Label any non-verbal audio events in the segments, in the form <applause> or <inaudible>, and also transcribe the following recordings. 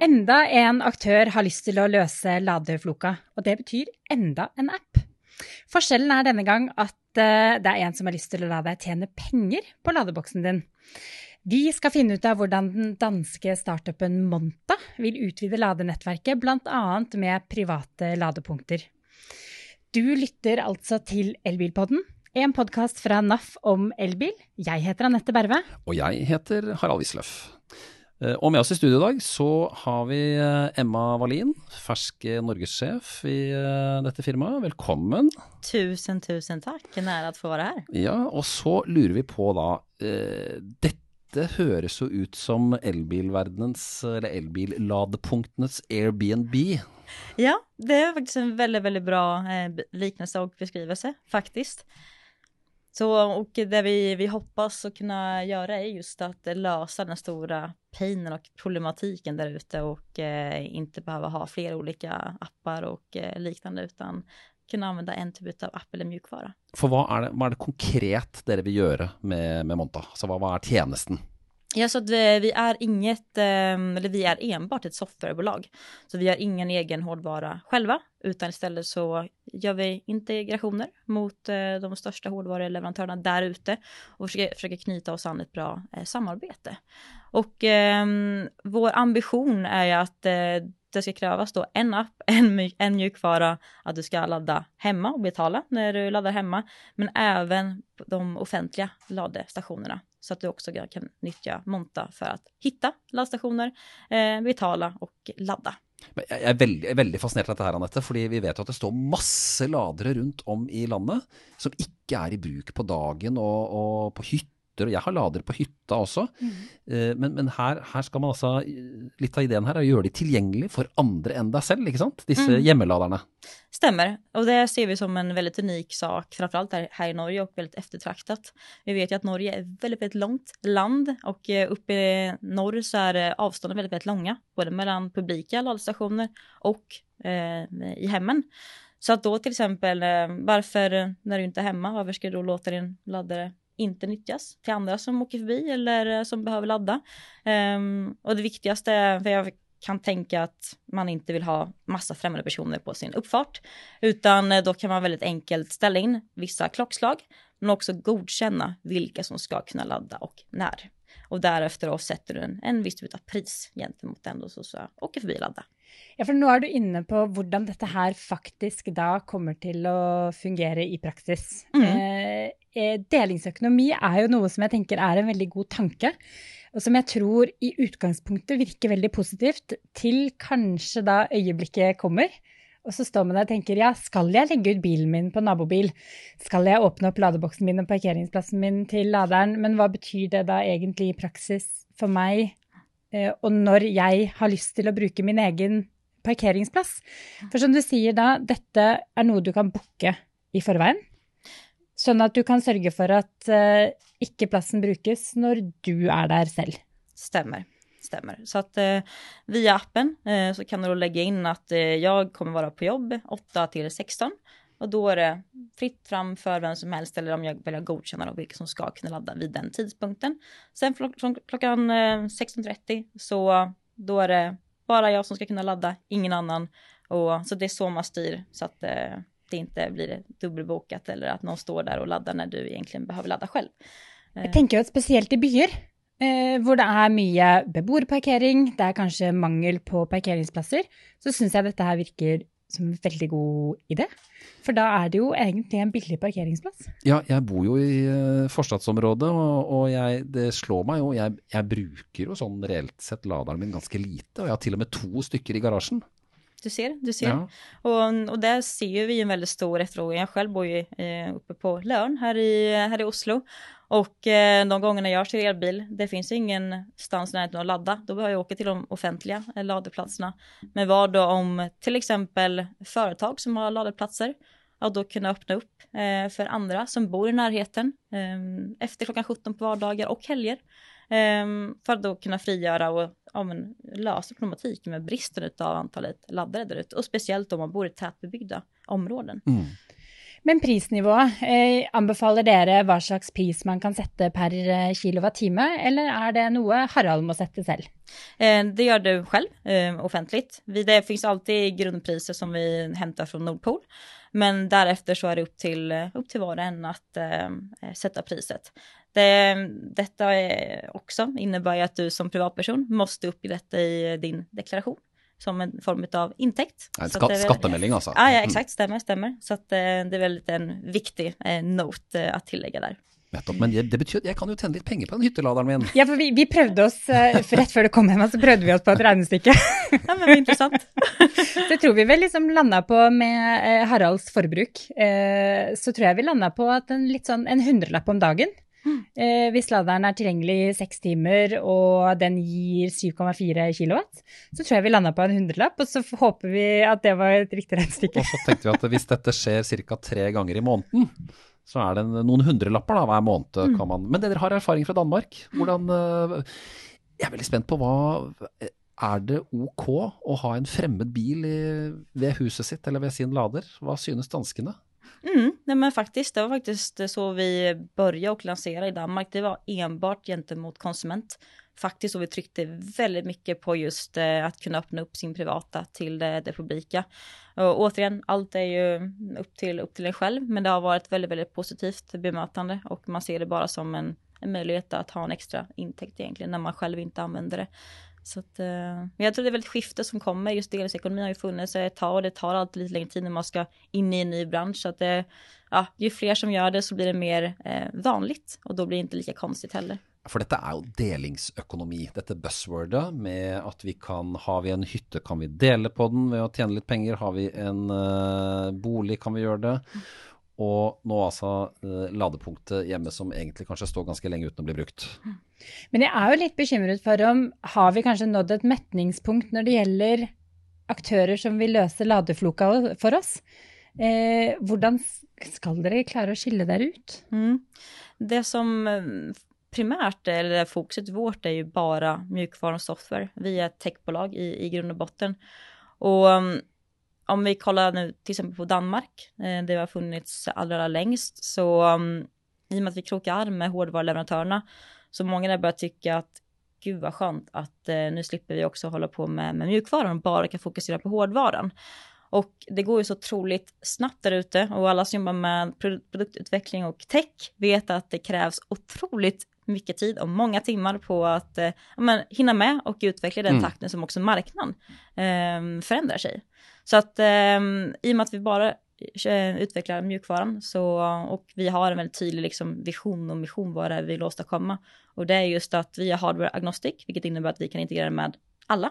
Enda en aktør har lyst til å løse ladefloka, og det betyr enda en app. Forskjellen er denne gang at eh, det er en som har lyst til å la deg tjene penger på ladeboksen din. Vi skal finne ut av hvordan den danske startupen Monta vil utvide ladenettverket, bl.a. med private ladepunkter. Du lytter altså til Elbilpodden, en podkast fra NAF om elbil. Jeg heter Anette Berve. Og jeg heter Harald Wisløff. Og med oss i studio i dag så har vi eh, Emma Wallin, fersk norgessjef i eh, dette firmaet. Velkommen. Tusen, tusen takk. En ære å få være her. Ja, og så lurer vi på da eh, Dette høres jo ut som elbilverdenens, eller elbilladepunktenes Airbnb. Ja, det er faktisk en veldig, veldig bra liknelse og beskrivelse, faktisk. Så, och det vi, vi hoppas att kunna göra är just att lösa den stora painen och problematiken där ute och eh, inte behöva ha flera olika appar och eh, liknande utan kunna använda en typ av app eller mjukvara. För vad är det, vad är det konkret dere vi gör med, med Monta? Så vad, vad är tjänsten? Ja, så att vi, vi är inget, ehm, eller vi är enbart ett softwarebolag. Så vi har ingen egen hårdvara själva, utan istället så gör vi integrationer mot eh, de största hårdvaruleverantörerna där ute och försöker, försöker knyta oss an ett bra eh, samarbete. Och eh, vår ambition är ju att eh, det ska krävas då en app, <laughs> en, en mjukvara, att du ska ladda hemma och betala när du laddar hemma, men även de offentliga laddstationerna så att du också kan nyttja Monta för att hitta laddstationer, eh, betala och ladda. Jeg er veldig, jeg er veldig fascinert av dette her, Anette, fordi vi vet jo at det står masse ladere rundt om i landet som ikke er i bruk på dagen og, og på hytter hytter, og jeg har ladere på hytta også. Mm. Men, men her, her, skal man altså Litt av ideen her er å gjøre de tilgjengelig for andre enn deg selv, ikke sant? Disse mm. hjemmeladerne. Stämmer, och det ser vi som en väldigt unik sak, framförallt här, här i Norge och väldigt eftertraktat. Vi vet ju att Norge är väldigt, väldigt långt land och eh, uppe i norr så är avstånden väldigt, väldigt långa, både mellan publika ladestationer och eh, i hemmen. Så att då till exempel, eh, varför när du inte är hemma, varför ska du då låta din laddare inte nyttjas till andra som åker förbi eller eh, som behöver ladda. Um, och det viktigaste, för jag kan tänka att man inte vill ha massa främmande personer på sin uppfart, utan eh, då kan man väldigt enkelt ställa in vissa klockslag, men också godkänna vilka som ska kunna ladda och när. Och därefter då sätter du en, en viss typ av pris gentemot den då som ska åka förbi och ladda. Ja, for nå er du inne på hvordan dette her faktisk da kommer til å fungere i praksis. Mm. Eh, Eh, delingsøkonomi er jo noe som jeg tenker er en veldig god tanke. Og som jeg tror i utgangspunktet virker veldig positivt, til kanskje da øyeblikket kommer. Og så står man der og tenker ja, skal jeg legge ut bilen min på nabobil? Skal jeg åpne opp ladeboksen min og parkeringsplassen min til laderen? Men hva betyr det da egentlig i praksis for meg eh, og når jeg har lyst til å bruke min egen parkeringsplass. For som du sier da, dette er noe du kan booke i forveien. Sånn at du kan sørge for at uh, ikke plassen brukes når du er der selv. Stämmer. Stämmer. Så att eh, via appen eh, så kan du då lägga in att eh, jag kommer vara på jobb 8 till 16 och då är det fritt fram för vem som helst eller om jag väljer godkänna då, vilka som ska kunna ladda vid den tidpunkten. Sen från klockan eh, 16.30 så då är det bara jag som ska kunna ladda, ingen annan. Och, så det är så man styr så att eh, det inte blir dubbelbokat eller att någon står där och laddar när du egentligen behöver ladda själv. Jag tänker att speciellt i byer, eh, hvor det er mye beboerparkering, det er kanskje mangel på parkeringsplasser, så syns jeg dette her virker som en veldig god idé. For da er det jo egentlig en billig parkeringsplass. Ja, jeg bor jo i uh, forstadsområdet, og, og jeg, det slår meg jo. Jeg, jeg, bruker jo sånn reelt sett laderen min ganske lite, og jeg har til og med to stykker i garasjen. Du ser, du ser. Ja. Och, och där ser vi en väldigt stor efterfrågan. Jag själv bor ju eh, uppe på Lörn här i, här i Oslo. Och eh, de gångerna jag kör elbil, det finns ingenstans närheten att ladda. Då behöver jag åka till de offentliga eh, ladeplatserna. Men vad då om till exempel företag som har ladeplatser, att då kunna öppna upp eh, för andra som bor i närheten eh, efter klockan 17 på vardagar och helger. Eh, för att då kunna frigöra och ja, men, lösa problematiken med bristen av antalet laddare där ute. Och speciellt om man bor i tätbebyggda områden. Mm. Men prisnivået, eh, anbefaler dere hva slags pris man kan sette per eh, kilowattime, eller er det noe Harald må sette selv? Eh, det gör du själv eh, offentligt. Vi, det finns alltid grundpriser som vi hämtar från Nordpol. Men därefter så är det upp till, upp till var och en att eh, sätta priset. Det, detta är också innebär att du som privatperson måste uppge detta i din deklaration som en form av intäkt. En skatt, skattemelding alltså? Ja, ja, mm. exakt, stämmer, stämmer. Så att, eh, det är väldigt en viktig eh, not eh, att tillägga där. Men det betyr at jeg kan jo tjene litt penger på den hytteladeren min. Ja, for vi, vi prøvde oss, rett før du kom hjem, så prøvde vi oss på et regnestykke. <laughs> ja, men interessant. det <laughs> tror vi vel liksom landa på med Haralds forbruk. Så tror jeg vi landa på at en en hundrelapp om dagen. Eh, hvis laderen er tilgjengelig i seks timer og den gir 7,4 kilowatt, så tror jeg vi landa på en hundrelapp, og så håper vi at det var et riktig regnestykke. Og så tenkte vi at hvis dette skjer ca. tre ganger i måneden, så er det noen hundrelapper da, hver måned. Mm. kan man. Men dere har erfaring fra Danmark. Hvordan eh, Jeg er veldig spent på hva Er det ok å ha en fremmed bil i, ved huset sitt eller ved sin lader? Hva synes danskene? Mm, nej men faktiskt, det var faktiskt så vi började och lansera i Danmark. Det var enbart gentemot konsument. Faktiskt och vi tryckte väldigt mycket på just eh, att kunna öppna upp sin privata till det, det publika. Och återigen, allt är ju upp till, upp till en själv, men det har varit väldigt, väldigt positivt bemötande och man ser det bara som en, en möjlighet att ha en extra intäkt egentligen när man själv inte använder det. Så att, eh, men jag tror det är väl ett skifte som kommer. Just delningsekonomin har ju funnits ett tag och det tar alltid lite längre tid när man ska in i en ny bransch. Så att det, ja, ju fler som gör det så blir det mer eh, vanligt och då blir det inte lika konstigt heller. För detta är ju delingsøkonomi, dette buzzwordet med att vi kan Har vi en hytte, kan vi dela på den ved å tjene litt penger. Har vi en uh, bolig, kan vi göra det. Og nå altså eh, ladepunktet hjemme som egentlig kanskje står ganske lenge uten å bli brukt. Men jeg er jo litt bekymret for om har vi kanskje nådd et metningspunkt når det gjelder aktører som vil løse ladefloka for oss. Eh, hvordan skal dere klare å skille dere ut? Mm. Det som eh, primärt, eller fokuset vårt är ju bara mjukvara och software. Vi är ett techbolag i, i grund och botten. Och om vi kollar nu till exempel på Danmark, eh, det har funnits allra, längst, så um, i och med att vi krokar arm med hårdvaruleverantörerna, så många där börjar tycka att gud vad skönt att eh, nu slipper vi också hålla på med, med mjukvaran och bara kan fokusera på hårdvaran. Och det går ju så otroligt snabbt där ute och alla som jobbar med produktutveckling och tech vet att det krävs otroligt mycket tid och många timmar på att eh, men, hinna med och utveckla den mm. takten som också marknaden eh, förändrar sig. Så att eh, i och med att vi bara eh, utvecklar mjukvaran så, och vi har en väldigt tydlig liksom, vision och mission vad det är vi vill åstadkomma. Och det är just att vi är hardware agnostic, vilket innebär att vi kan integrera med alla.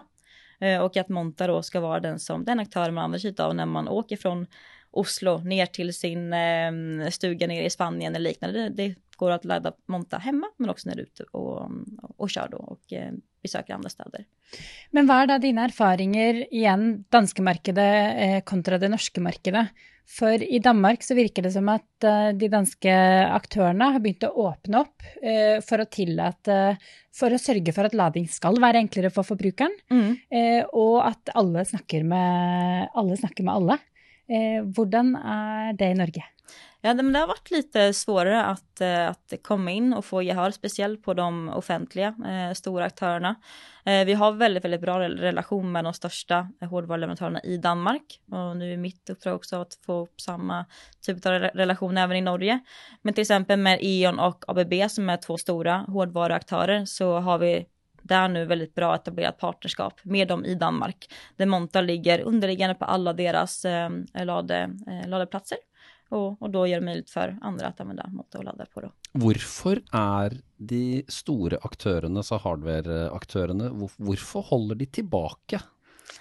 Eh, och att Monta då ska vara den som den aktören man använder sig av när man åker från Oslo ner till sin eh, stuga nere i Spanien eller liknande. Det, det går att ladda Monta hemma men också när du är ute och, och kör då och eh, besöker andra städer. Men vad är då dina erfarenheter igen, danska marknaden eh, kontra det norska marknaden? För i Danmark så virker det som att uh, de danske aktørene har begynt å åpne opp uh, for å tillate For å sørge for at lading skal være enklere for forbrukeren, mm. uh, og at alle snakker med alle. Snakker med Eh, hvordan er det i Norge? Ja, men det har varit lite svårare att, eh, att komma in och få gehör, speciellt på de offentliga eh, stora aktörerna. Eh, vi har väldigt, väldigt bra relation med de största hårdvaruleverantörerna i Danmark och nu är mitt uppdrag också att få samma typ av relation även i Norge. Men till exempel med E.ON och ABB som är två stora hårdvaruaktörer så har vi där nu väldigt bra etablerat partnerskap med dem i Danmark. Där Monta ligger underliggande på alla deras eh, lade, eh, ladeplatser och, och då gör det möjligt för andra att använda mått och ladda på. Då. Varför är de stora aktörerna, så hardware-aktörerna, varför håller de tillbaka?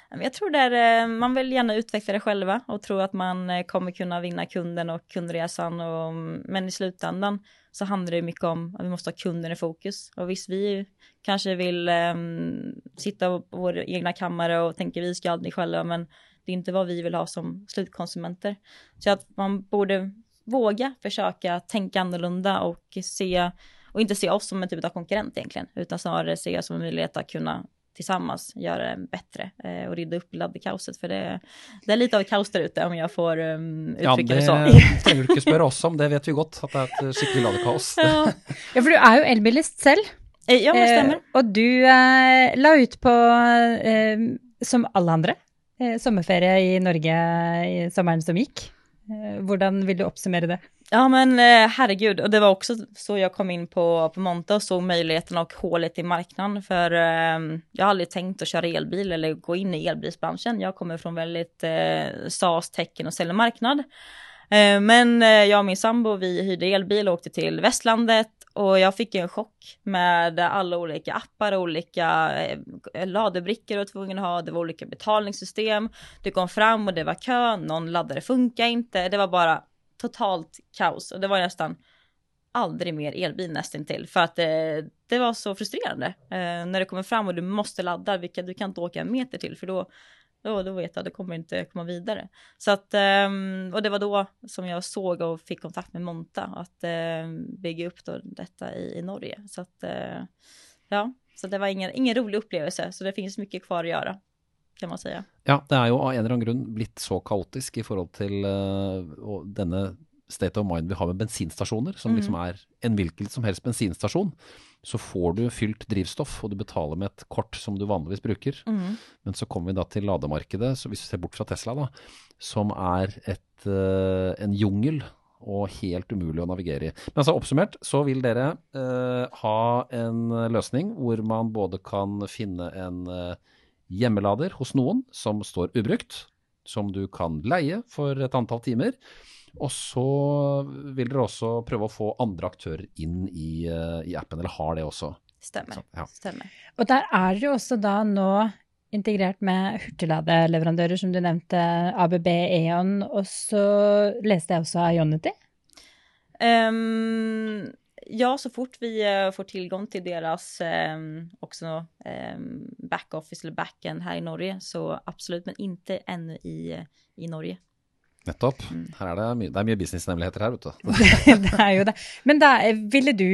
Jag tror där man vill gärna utveckla det själva och tror att man eh, kommer kunna vinna kunden och kundresan. Och, men i slutändan så handlar det mycket om att vi måste ha kunden i fokus. Och visst, vi kanske vill um, sitta på vår egna kammare och tänka vi ska aldrig själva, men det är inte vad vi vill ha som slutkonsumenter. Så att man borde våga försöka tänka annorlunda och se och inte se oss som en typ av konkurrent egentligen, utan snarare se oss som en möjlighet att kunna tillsammans göra det bättre eh, och rida upp laddkaoset. För det, det, är lite av kaos där ute om jag får um, uttrycka ja, det, det så. trenger du ikke spørre oss om, det vet vi godt at det er et skikkelig ladekaos. Ja. <laughs> ja, for du er jo elbilist selv. Eh, ja, det stemmer. Eh, og du eh, la ut på, eh, som alle andre, eh, sommerferie i Norge i sommaren som gikk. Hvordan vill du uppsummera det? Ja men eh, herregud, och det var också så jag kom in på, på Monta och såg möjligheten och hålet i marknaden. För eh, jag har aldrig tänkt att köra elbil eller gå in i elbilsbranschen. Jag kommer från väldigt eh, SAS, tecken och säljmarknad. Eh, men eh, jag och min sambo vi hyrde elbil och åkte till västlandet och jag fick en chock med alla olika appar och olika eh, ladebrickor jag var tvungen att ha. Det var olika betalningssystem. Du kom fram och det var kö, någon laddare funkar inte. Det var bara totalt kaos och det var nästan aldrig mer elbil nästintill. för att det, eh, det var så frustrerande eh, när det kommer fram och du måste ladda, vilket du kan inte åka en meter till för då då, då vet jag att du kommer inte komma vidare. Så att, um, och det var då som jag såg och fick kontakt med Monta att uh, bygga upp då detta i, i Norge. Så att, uh, ja, så det var ingen, ingen rolig upplevelse, så det finns mycket kvar att göra. Kan man säga. Ja, det är ju av en eller annan grund blivit så kaotisk i förhållande till uh, denna state of mind vi har med bensinstationer, som liksom mm. är en vilken som helst bensinstation så får du fylt drivstoff, og du betaler med et kort som du vanligvis bruker. Mm. Men så kommer vi da til lademarkedet, så hvis vi ser bort fra Tesla, da, som er et, uh, en jungel og helt umulig å navigere i. Men altså oppsummert så vil dere uh, ha en løsning hvor man både kan finne en uh, hjemmelader hos noen som står ubrukt, som du kan leie for et antall timer. Og så vil dere også prøve å få andre aktører inn i, eh, i appen, eller har det også. Stemmer. Så, ja. Stemmer. Og der er dere også da nå integrert med hurtigladeleverandører, som du nevnte, ABB, E.ON, og så leste jeg også Ionity? Um, ja, så fort vi uh, får tillgång till deras um, också um, backoffice eller backend här i Norge så absolut, men inte ännu i, i Norge. Nettopp. Mm. Her er det, mye, det er mye businesshemmeligheter her, vet du. <laughs> det er jo det. Men da, ville, du,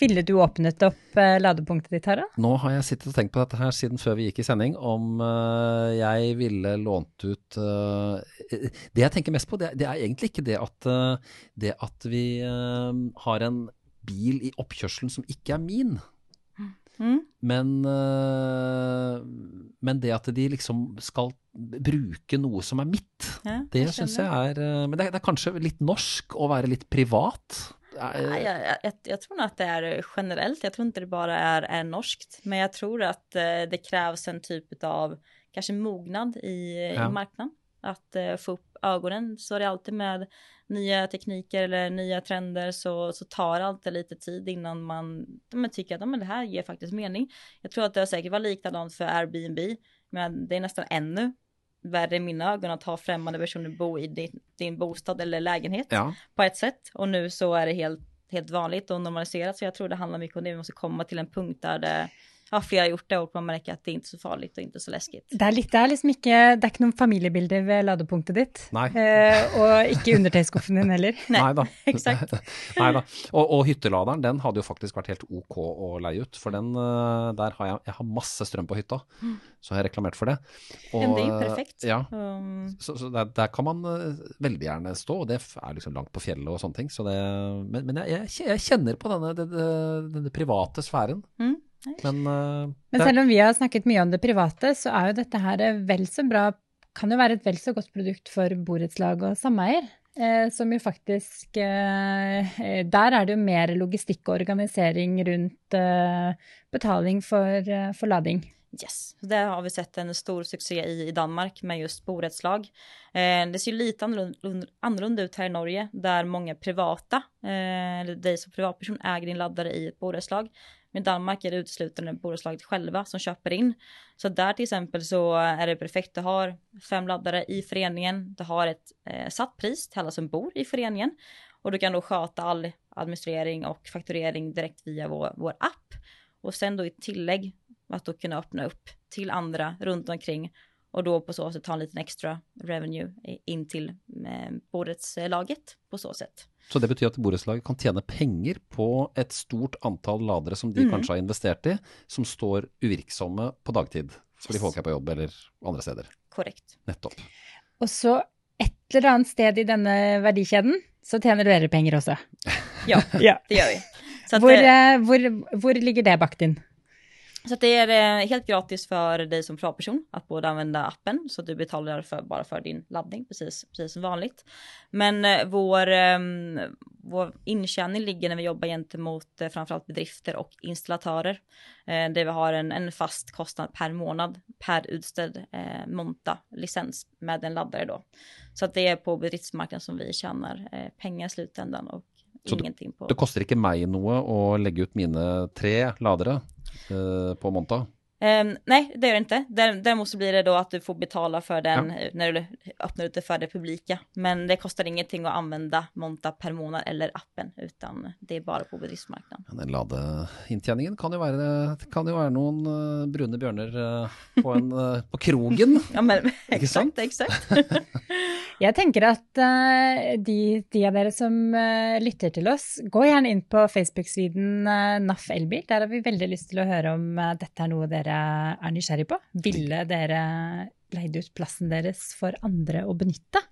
ville du åpnet opp uh, ladepunktet ditt da? Nå har jeg sittet og tenkt på dette her siden før vi gikk i sending, om uh, jeg ville lånt ut uh, Det jeg tenker mest på, det, det er egentlig ikke det at, det at vi har en bil i oppkjørselen som ikke er min. Mm. Men, men det at de liksom skal bruke noe som er mitt. Ja, det syns jeg er eh, Men det er, det er, kanskje litt norsk å være litt privat? Jag, jag, jag, tror att det är generellt, jag tror inte det bara är, är norskt, men jag tror att eh, det krävs en typ av kanske mognad i, ja. i marknaden. Att eh, få upp ögonen, så är det alltid med nya tekniker eller nya trender så, så tar alltid lite tid innan man, man tycker att men det här ger faktiskt mening. Jag tror att det säkert var likadant för Airbnb, men det är nästan ännu värre i mina ögon att ha främmande personer bo i din, din bostad eller lägenhet ja. på ett sätt. Och nu så är det helt, helt vanligt och normaliserat. Så jag tror det handlar mycket om det. Vi måste komma till en punkt där det har gjort det och man märker att det är inte så farligt och inte så läskigt. Det är, litt, det är liksom ikke, det er ikke noen familiebilder ved ladepunktet ditt. Nei. Eh, og ikke undertøyskuffen din heller. Nei, Nei da. Exakt. <laughs> Nei da. Og, og, hytteladeren, den hadde jo faktisk vært helt ok å leie ut. For den, eh, der har jeg, jeg har masse strøm på hytta, mm. så har jeg reklamert for det. Og, Men det er jo perfekt. Ja, um... så, så der, der, kan man eh, veldig gjerne stå, og det er liksom langt på fjellet og sånne ting. Så det, men, men jeg, jeg, kjenner på denne, denne, denne private sfæren. Mm. Men, uh, Men selv om vi har snakket mye om det private, så er jo dette her vel så bra Kan jo være et vel så godt produkt for borettslag og sameier. Eh, som jo faktisk eh, Der er det jo mer logistikk og organisering rundt eh, betaling for, eh, for, lading. Yes, det har vi sett en stor succé i, i Danmark med just borettslag. Eh, det ser lite annorlunda, annorlunda ut här i Norge där många privata, eller dig som privatperson äger din laddare i ett borettslag. Med Danmark är det uteslutande bolaget själva som köper in. Så där till exempel så är det perfekt. Du har fem laddare i föreningen. Du har ett eh, satt pris till alla som bor i föreningen. Och du kan då sköta all administrering och fakturering direkt via vår, vår app. Och sen då i tillägg att då kunna öppna upp till andra runt omkring och då på så sätt ta en liten extra revenue in till eh, borettslaget på så sätt. Så det betyr at borettslaget kan tjene penger på et stort antall ladere som de mm. kanskje har investert i, som står uvirksomme på dagtid fordi folk er på jobb eller andre steder. Korrekt. Nettopp. Og så et eller annet sted i denne verdikjeden så tjener dere penger også. <laughs> Ja, ja. det gjør vi. Hvor, eh, hvor, hvor, ligger det bakt inn? Så det är eh, helt gratis för dig som privatperson att både använda appen så att du betalar för, bara för din laddning precis, precis som vanligt. Men eh, vår, ehm, vår intjäning ligger när vi jobbar gentemot framförallt bedrifter och installatörer. Där vi har en, en fast kostnad per månad per utställd eh, monta licens med en laddare då. Så att det är på bedriftsmarknaden som vi tjänar eh, pengar i slutändan och så ingenting på. Det koster ikke meg noe å legge ut mine tre ladere eh, på Monta? Um, nej, det gör det inte. Däremot så blir det då att du får betala för den ja. när du öppnar ut det för det publika. Men det kostar ingenting att använda Monta per månad eller appen, utan det är bara på bedriftsmarknaden. Ja, den ladeinntjeningen kan ju vara, kan ju vara någon uh, brune björnar uh, på, en, uh, på krogen. <laughs> ja, men exakt, exakt. <laughs> Jag tänker att de, de av er som lyssnar till oss, gå gärna in på Facebook-sidan NAF Elbil. Där har vi väldigt lust att höra om detta är något dere er nysgjerrig på? Ville dere leid ut plassen deres for andre å benytte?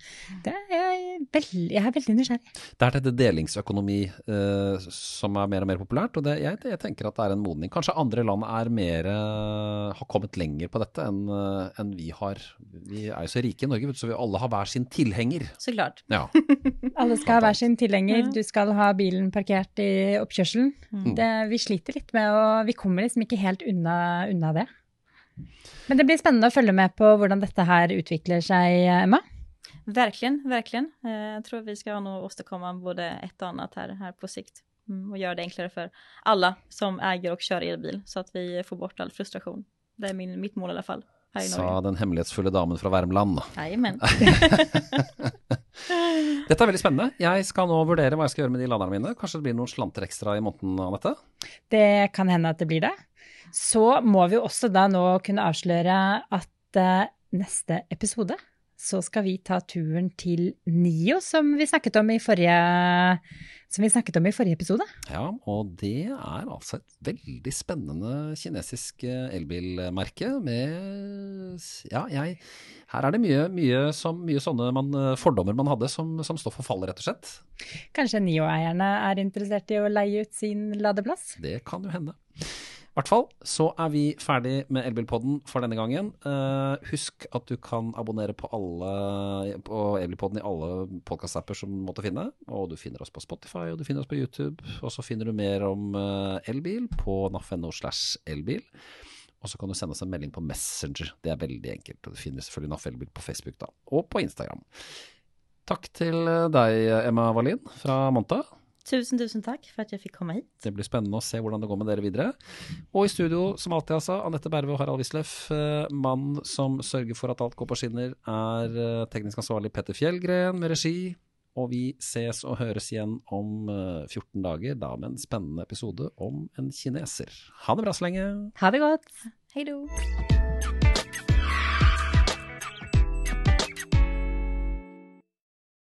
Det er jeg, veldig, jeg er veldig nysgjerrig. Det er dette delingsøkonomi uh, som er mer og mer populært, og det, jeg, jeg, tenker at det er en modning. Kanskje andre land er mer, uh, har kommet lenger på dette enn uh, en vi har. Vi er jo så rike i Norge, så vi alle har hver sin tilhenger. Så klart. Ja. <laughs> alle skal ha hver sin tilhenger. Du skal ha bilen parkert i oppkjørselen. Mm. Det, vi sliter litt med å Vi kommer liksom ikke helt unna, unna det. Men det blir spännande att följa med på hur detta här utvecklar sig, Emma. Verkligen, verkligen. Eh, jag tror vi ska nog åstadkomma både ett och annat här, här på sikt mm, och göra det enklare för alla som äger och kör elbil så att vi får bort all frustration. Det är min, mitt mål i alla fall. Här i Sa den hemmelighetsfulla damen från Värmland. Jajamän. <laughs> Detta är väldigt spännande. Jag ska nu vurdera vad jag ska göra med de ladarna mina. Kanske det blir någon slanter extra i månaden, Anette? Det kan hända att det blir det. Så må vi også da nå kunne avsløre at uh, neste episode så skal vi ta turen til NIO, som vi snakket om i forrige, som vi snakket om i forrige episode. Ja, og det er altså et veldig spennende kinesisk eh, elbilmerke med Ja, jeg Her er det mye, mye, som, mye sånne man, eh, fordommer man hadde som, som står for fall, rett og slett. Kanskje NIO-eierne er interessert i å leie ut sin ladeplass? Det kan jo hende hvert fall så er vi ferdig med Elbilpodden for denne gangen. Uh, husk at du kan abonnere på, alle, på Elbilpodden i alle podkastapper som du måtte finne. Og du finner oss på Spotify, og du finner oss på YouTube. Og så finner du mer om uh, elbil på naf.no slash elbil. Og så kan du sende oss en melding på Messenger. Det er veldig enkelt. Og du finner selvfølgelig NAF Elbil på Facebook da, og på Instagram. Takk til eh, deg, Emma Wallin fra Monta. Tusen, tusen tack för att jag fick komma hit. Det blir spännande att se hur det går med dere vidare. Och i studio, som alltid alltså, Anette Berve och Harald Wisløff. Eh, man som sörjer för att allt går på skinner är eh, teknisk ansvarig Petter Fjellgren med regi. Och vi ses och hörs igen om 14 eh, dagar, då med en spännande episode om en kineser. Ha det bra så länge. Ha det gott. Hej då.